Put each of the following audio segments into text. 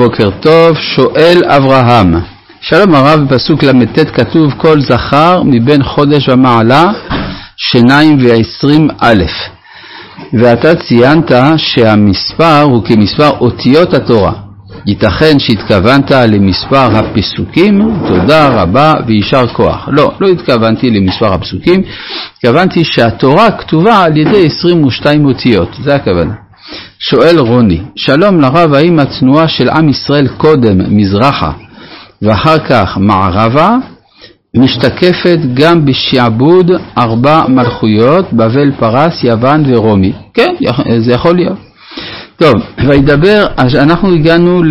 ובוקר טוב, שואל אברהם. שלום הרב, בפסוק ל"ט כתוב כל זכר מבין חודש ומעלה, שיניים ועשרים א', ואתה ציינת שהמספר הוא כמספר אותיות התורה. ייתכן שהתכוונת למספר הפסוקים, תודה רבה ויישר כוח. לא, לא התכוונתי למספר הפסוקים, התכוונתי שהתורה כתובה על ידי 22 אותיות, זה הכוונה. שואל רוני, שלום לרב, האם התנועה של עם ישראל קודם מזרחה ואחר כך מערבה משתקפת גם בשעבוד ארבע מלכויות, בבל, פרס, יוון ורומי? כן, זה יכול להיות. טוב, וידבר, אנחנו הגענו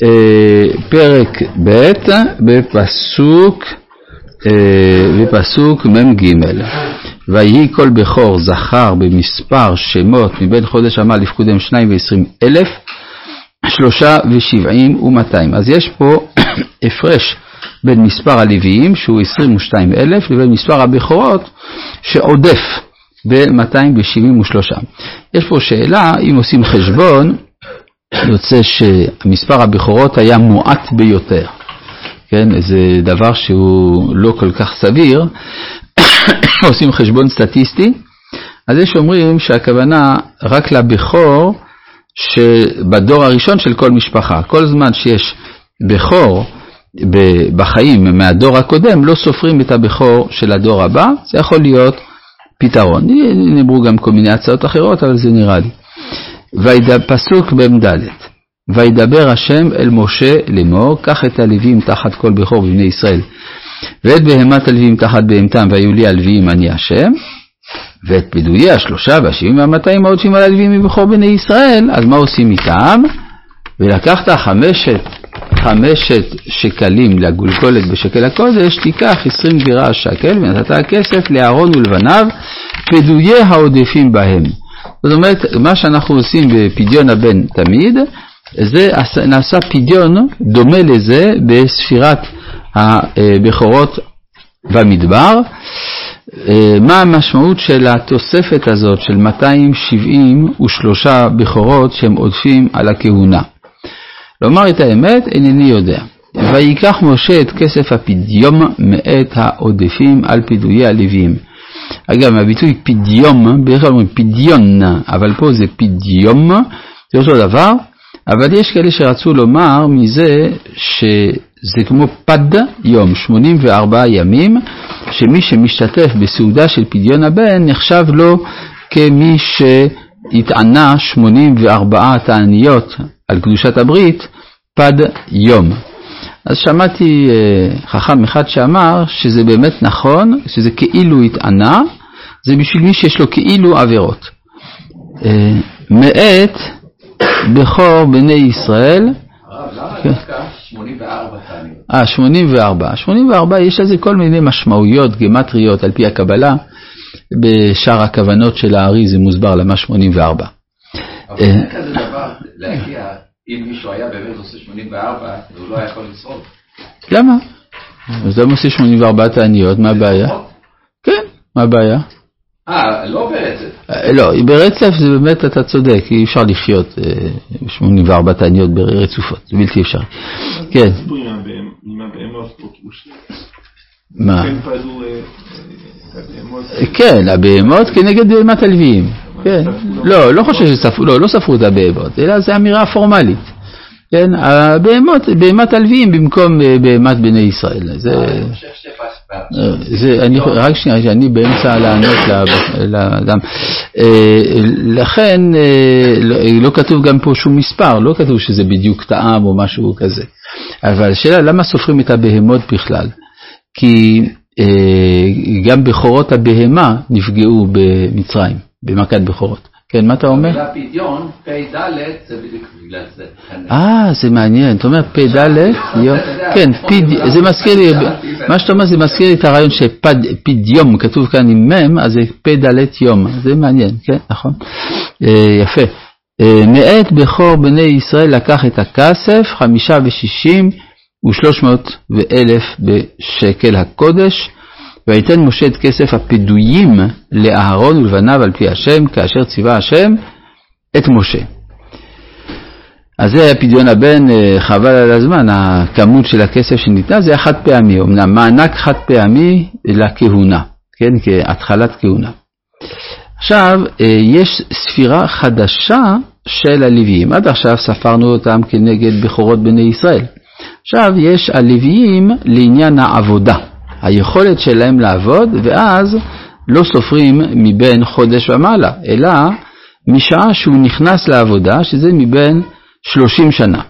לפרק ב' בפסוק, בפסוק מ"ג. ויהי כל בכור זכר במספר שמות מבין חודש עמל לפקודם שניים ועשרים אלף, שלושה ושבעים ומאתיים. אז יש פה הפרש בין מספר הלוויים, שהוא עשרים ושתיים אלף, לבין מספר הבכורות, שעודף ב-273. יש פה שאלה, אם עושים חשבון, יוצא שמספר הבכורות היה מועט ביותר. כן, זה דבר שהוא לא כל כך סביר, עושים חשבון סטטיסטי, אז יש אומרים שהכוונה רק לבכור שבדור הראשון של כל משפחה. כל זמן שיש בכור בחיים מהדור הקודם, לא סופרים את הבכור של הדור הבא, זה יכול להיות פתרון. נאמרו גם כל מיני הצעות אחרות, אבל זה נראה לי. פסוק במ"ד וידבר השם אל משה לאמור, קח את הלווים תחת כל בכור בבני ישראל, ואת בהמת הלווים תחת בהמתם, והיו לי הלווים אני השם, ואת פדויי השלושה והשבעים והמאתיים העודשים על הלווים מבכור בני ישראל, אז מה עושים איתם? ולקחת חמשת, חמשת שקלים לגולגולת בשקל הקודש, תיקח עשרים גבירה שקל ונתת הכסף לאהרון ולבניו, פדויי העודפים בהם. זאת אומרת, מה שאנחנו עושים בפדיון הבן תמיד, זה נעשה פדיון דומה לזה בספירת הבכורות במדבר. מה המשמעות של התוספת הזאת של 273 בכורות שהם עודפים על הכהונה? לומר את האמת, אינני יודע. ויקח משה את כסף הפדיום מאת העודפים על פדויי הלוויים. אגב, הביטוי פדיום, בדרך כלל אומרים פדיון, אבל פה זה פדיום, זה אותו דבר, אבל יש כאלה שרצו לומר מזה שזה כמו פד יום, 84 ימים, שמי שמשתתף בסעודה של פדיון הבן נחשב לו כמי שהתענה 84 תעניות על קדושת הברית פד יום. אז שמעתי חכם אחד שאמר שזה באמת נכון, שזה כאילו התענה, זה בשביל מי שיש לו כאילו עבירות. מאת בכור בני ישראל. למה דווקא 84 תעניות? אה, 84. 84 יש לזה כל מיני משמעויות גימטריות על פי הקבלה. בשאר הכוונות של הארי זה מוסבר למה 84. אבל אין כזה דבר להגיע, אם מישהו היה באמת עושה 84 והוא לא היה יכול לשרוד. למה? אז למה עושה 84 תעניות? מה הבעיה? כן, מה הבעיה? אה, לא ברצף. לא, ברצף זה באמת, אתה צודק, אי אפשר לחיות 84 תעניות רצופות, זה בלתי אפשרי. כן. מה? כן, הבהמות כנגד בהמת הלוויים. כן. לא, לא חושב שספרו, לא, לא ספרו את הבהמות, אלא זו אמירה פורמלית. כן, הבהמות, בהמת הלוויים במקום בהמת בני ישראל. זה... אני חושב שפס... זה, אני, רק שנייה, שאני באמצע לענות לאדם. לכן לא כתוב גם פה שום מספר, לא כתוב שזה בדיוק טעם או משהו כזה. אבל השאלה, למה סופרים את הבהמות בכלל? כי גם בכורות הבהמה נפגעו במצרים, במכת בכורות. כן, מה אתה אומר? המילה פדיון, פ"ד, זה בדיוק בגלל זה. אה, זה מעניין. אתה אומר פ"ד, יום, כן, זה מזכיר לי, מה שאתה אומר זה מזכיר לי את הרעיון שפדיום כתוב כאן עם מ', אז זה פ"ד יום. זה מעניין, כן, נכון. יפה. מאת בכור בני ישראל לקח את הכסף, חמישה ושישים ושלוש מאות ואלף בשקל הקודש. ויתן משה את כסף הפדויים לאהרון ולבניו על פי השם, כאשר ציווה השם את משה. אז זה פדיון הבן, אה, חבל על הזמן, הכמות של הכסף שניתנה זה היה חד פעמי, אמנם מענק חד פעמי לכהונה, כן, כהתחלת כהונה. עכשיו, אה, יש ספירה חדשה של הלוויים. עד עכשיו ספרנו אותם כנגד בכורות בני ישראל. עכשיו יש הלוויים לעניין העבודה, היכולת שלהם לעבוד, ואז לא סופרים מבין חודש ומעלה, אלא משעה שהוא נכנס לעבודה, שזה מבין 30 שנה.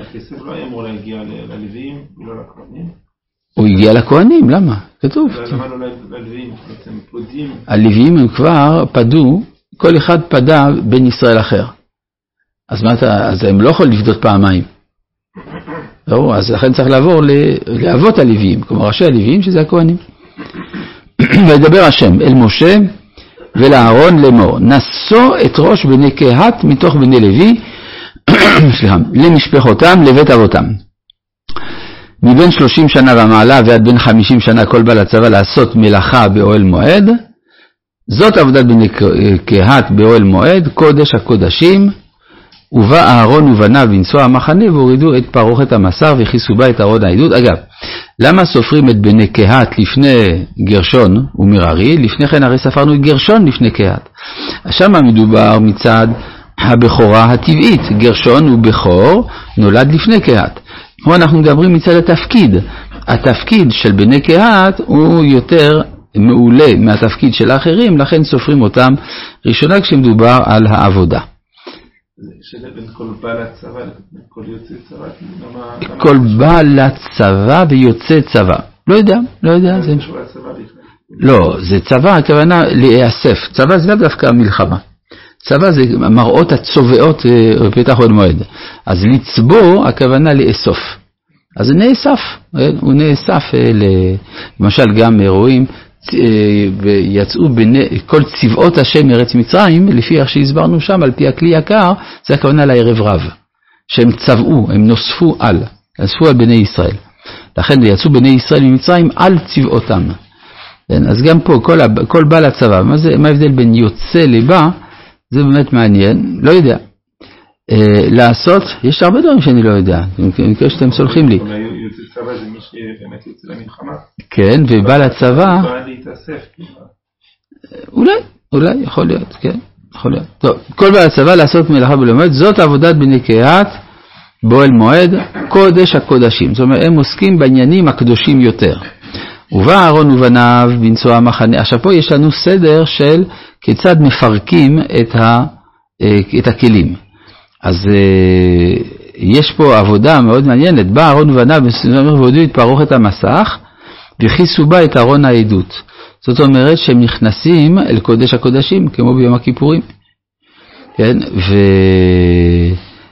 הכסף לא היה אמור להגיע ללוויים ולא לכהנים? הוא הגיע לכהנים, למה? כתוב. למה לא ללוויים? בעצם פודים. הלוויים הם כבר פדו, כל אחד פדה בן ישראל אחר. אז מה אז הם לא יכולים לפדות פעמיים. לא, אז לכן צריך לעבור לאבות הלוויים, כלומר ראשי הלוויים שזה הכהנים. וידבר השם אל משה ולאהרון לאמור, נשוא את ראש בני קהת מתוך בני לוי, סליחה, למשפחותם לבית אבותם. מבין שלושים שנה ומעלה ועד בין חמישים שנה כל בעל הצבא לעשות מלאכה באוהל מועד, זאת עבודת בני קהת באוהל מועד, קודש הקודשים, ובא אהרון ובניו בנסוע המחנה והורידו את פרוכת המסר וכיסו בה את ארון העדות. אגב, למה סופרים את בני קהת לפני גרשון ומררי? לפני כן הרי ספרנו את גרשון לפני קהת. שם מדובר מצד הבכורה הטבעית, גרשון הוא בכור, נולד לפני קהת. פה אנחנו מדברים מצד התפקיד. התפקיד של בני קהת הוא יותר מעולה מהתפקיד של האחרים, לכן סופרים אותם ראשונה כשמדובר על העבודה. שזה בין כל בעל הצבא לבין כל יוצא צבא. כל בעל הצבא ויוצא צבא. לא יודע, לא יודע. זה... לא, זה צבא, הכוונה להיאסף. צבא זה לאו דווקא מלחמה. צבא זה מראות הצובעות אה, בפתח עוד מועד. אז לצבוא, הכוונה לאסוף. אז זה נאסף, אה, הוא נאסף, אה, למשל גם רואים ויצאו בני, כל צבאות השם מארץ מצרים, לפי איך שהסברנו שם, על פי הכלי יקר, זה הכוונה לערב רב. שהם צבאו, הם נוספו על, נוספו על בני ישראל. לכן יצאו בני ישראל ממצרים על צבאותם. כן, אז גם פה, כל, כל בעל הצבא, מה, זה, מה ההבדל בין יוצא לבא? זה באמת מעניין, לא יודע. אה, לעשות, יש הרבה דברים שאני לא יודע, אני מקווה שאתם סולחים לי. יוצא צבא זה מי שבאמת יוצא למלחמה. כן, ובא לצבא, בא כאילו. אולי, אולי, יכול להיות, כן, יכול להיות. טוב, כל בעל הצבא לעשות מלאכה בלמוד, זאת עבודת בני קהת, באוהל מועד, קודש הקודשים. זאת אומרת, הם עוסקים בעניינים הקדושים יותר. ובא אהרון ובניו בנשוא המחנה. עכשיו פה יש לנו סדר של כיצד מפרקים את, ה, אה, את הכלים. אז אה, יש פה עבודה מאוד מעניינת. בא אהרון ובניו והודיעו את פרוכת המסך וכיסו בה את ארון העדות. זאת אומרת שהם נכנסים אל קודש הקודשים, כמו ביום הכיפורים. כן? ו...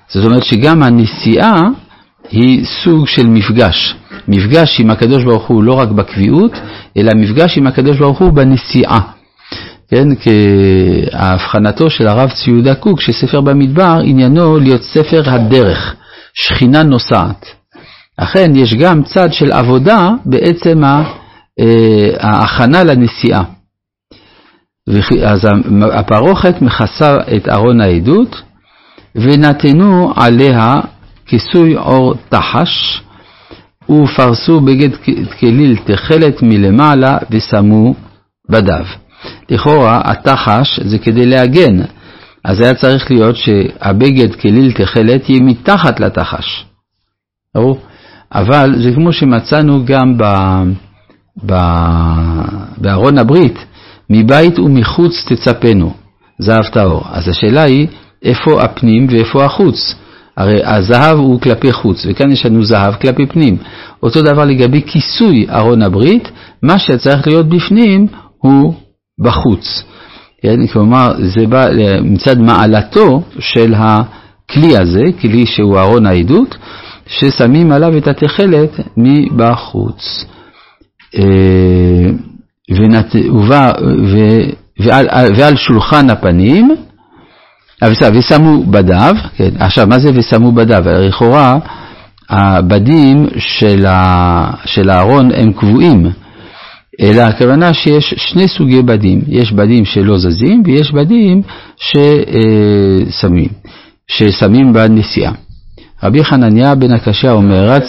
זאת אומרת שגם הנסיעה היא סוג של מפגש. מפגש עם הקדוש ברוך הוא לא רק בקביעות, אלא מפגש עם הקדוש ברוך הוא בנסיעה. כן, כהבחנתו של הרב צבי יהודה קוק, שספר במדבר עניינו להיות ספר הדרך, שכינה נוסעת. אכן יש גם צד של עבודה בעצם אה, ההכנה לנסיעה. אז הפרוכת מכסה את ארון העדות, ונתנו עליה כיסוי עור תחש, ופרסו בגד כליל תכלת מלמעלה ושמו בדיו. לכאורה התחש זה כדי להגן, אז היה צריך להיות שהבגד כליל תכלת יהיה מתחת לתחש. אבל זה כמו שמצאנו גם ב... בארון הברית, מבית ומחוץ תצפנו, זהב טהור. אז השאלה היא, איפה הפנים ואיפה החוץ? הרי הזהב הוא כלפי חוץ, וכאן יש לנו זהב כלפי פנים. אותו דבר לגבי כיסוי ארון הברית, מה שצריך להיות בפנים הוא בחוץ. כן? כלומר, זה בא מצד מעלתו של הכלי הזה, כלי שהוא ארון העדות, ששמים עליו את התכלת מבחוץ. אה, ונת... ובא, ו... ועל, ועל שולחן הפנים, אה, ושמו בדיו, כן, עכשיו מה זה ושמו בדיו? לכאורה הבדים של, ה... של הארון הם קבועים, אלא הכוונה שיש שני סוגי בדים, יש בדים שלא זזים ויש בדים ששמים, ששמים בנסיעה. רבי חנניה בן הקשיא אומר, רצה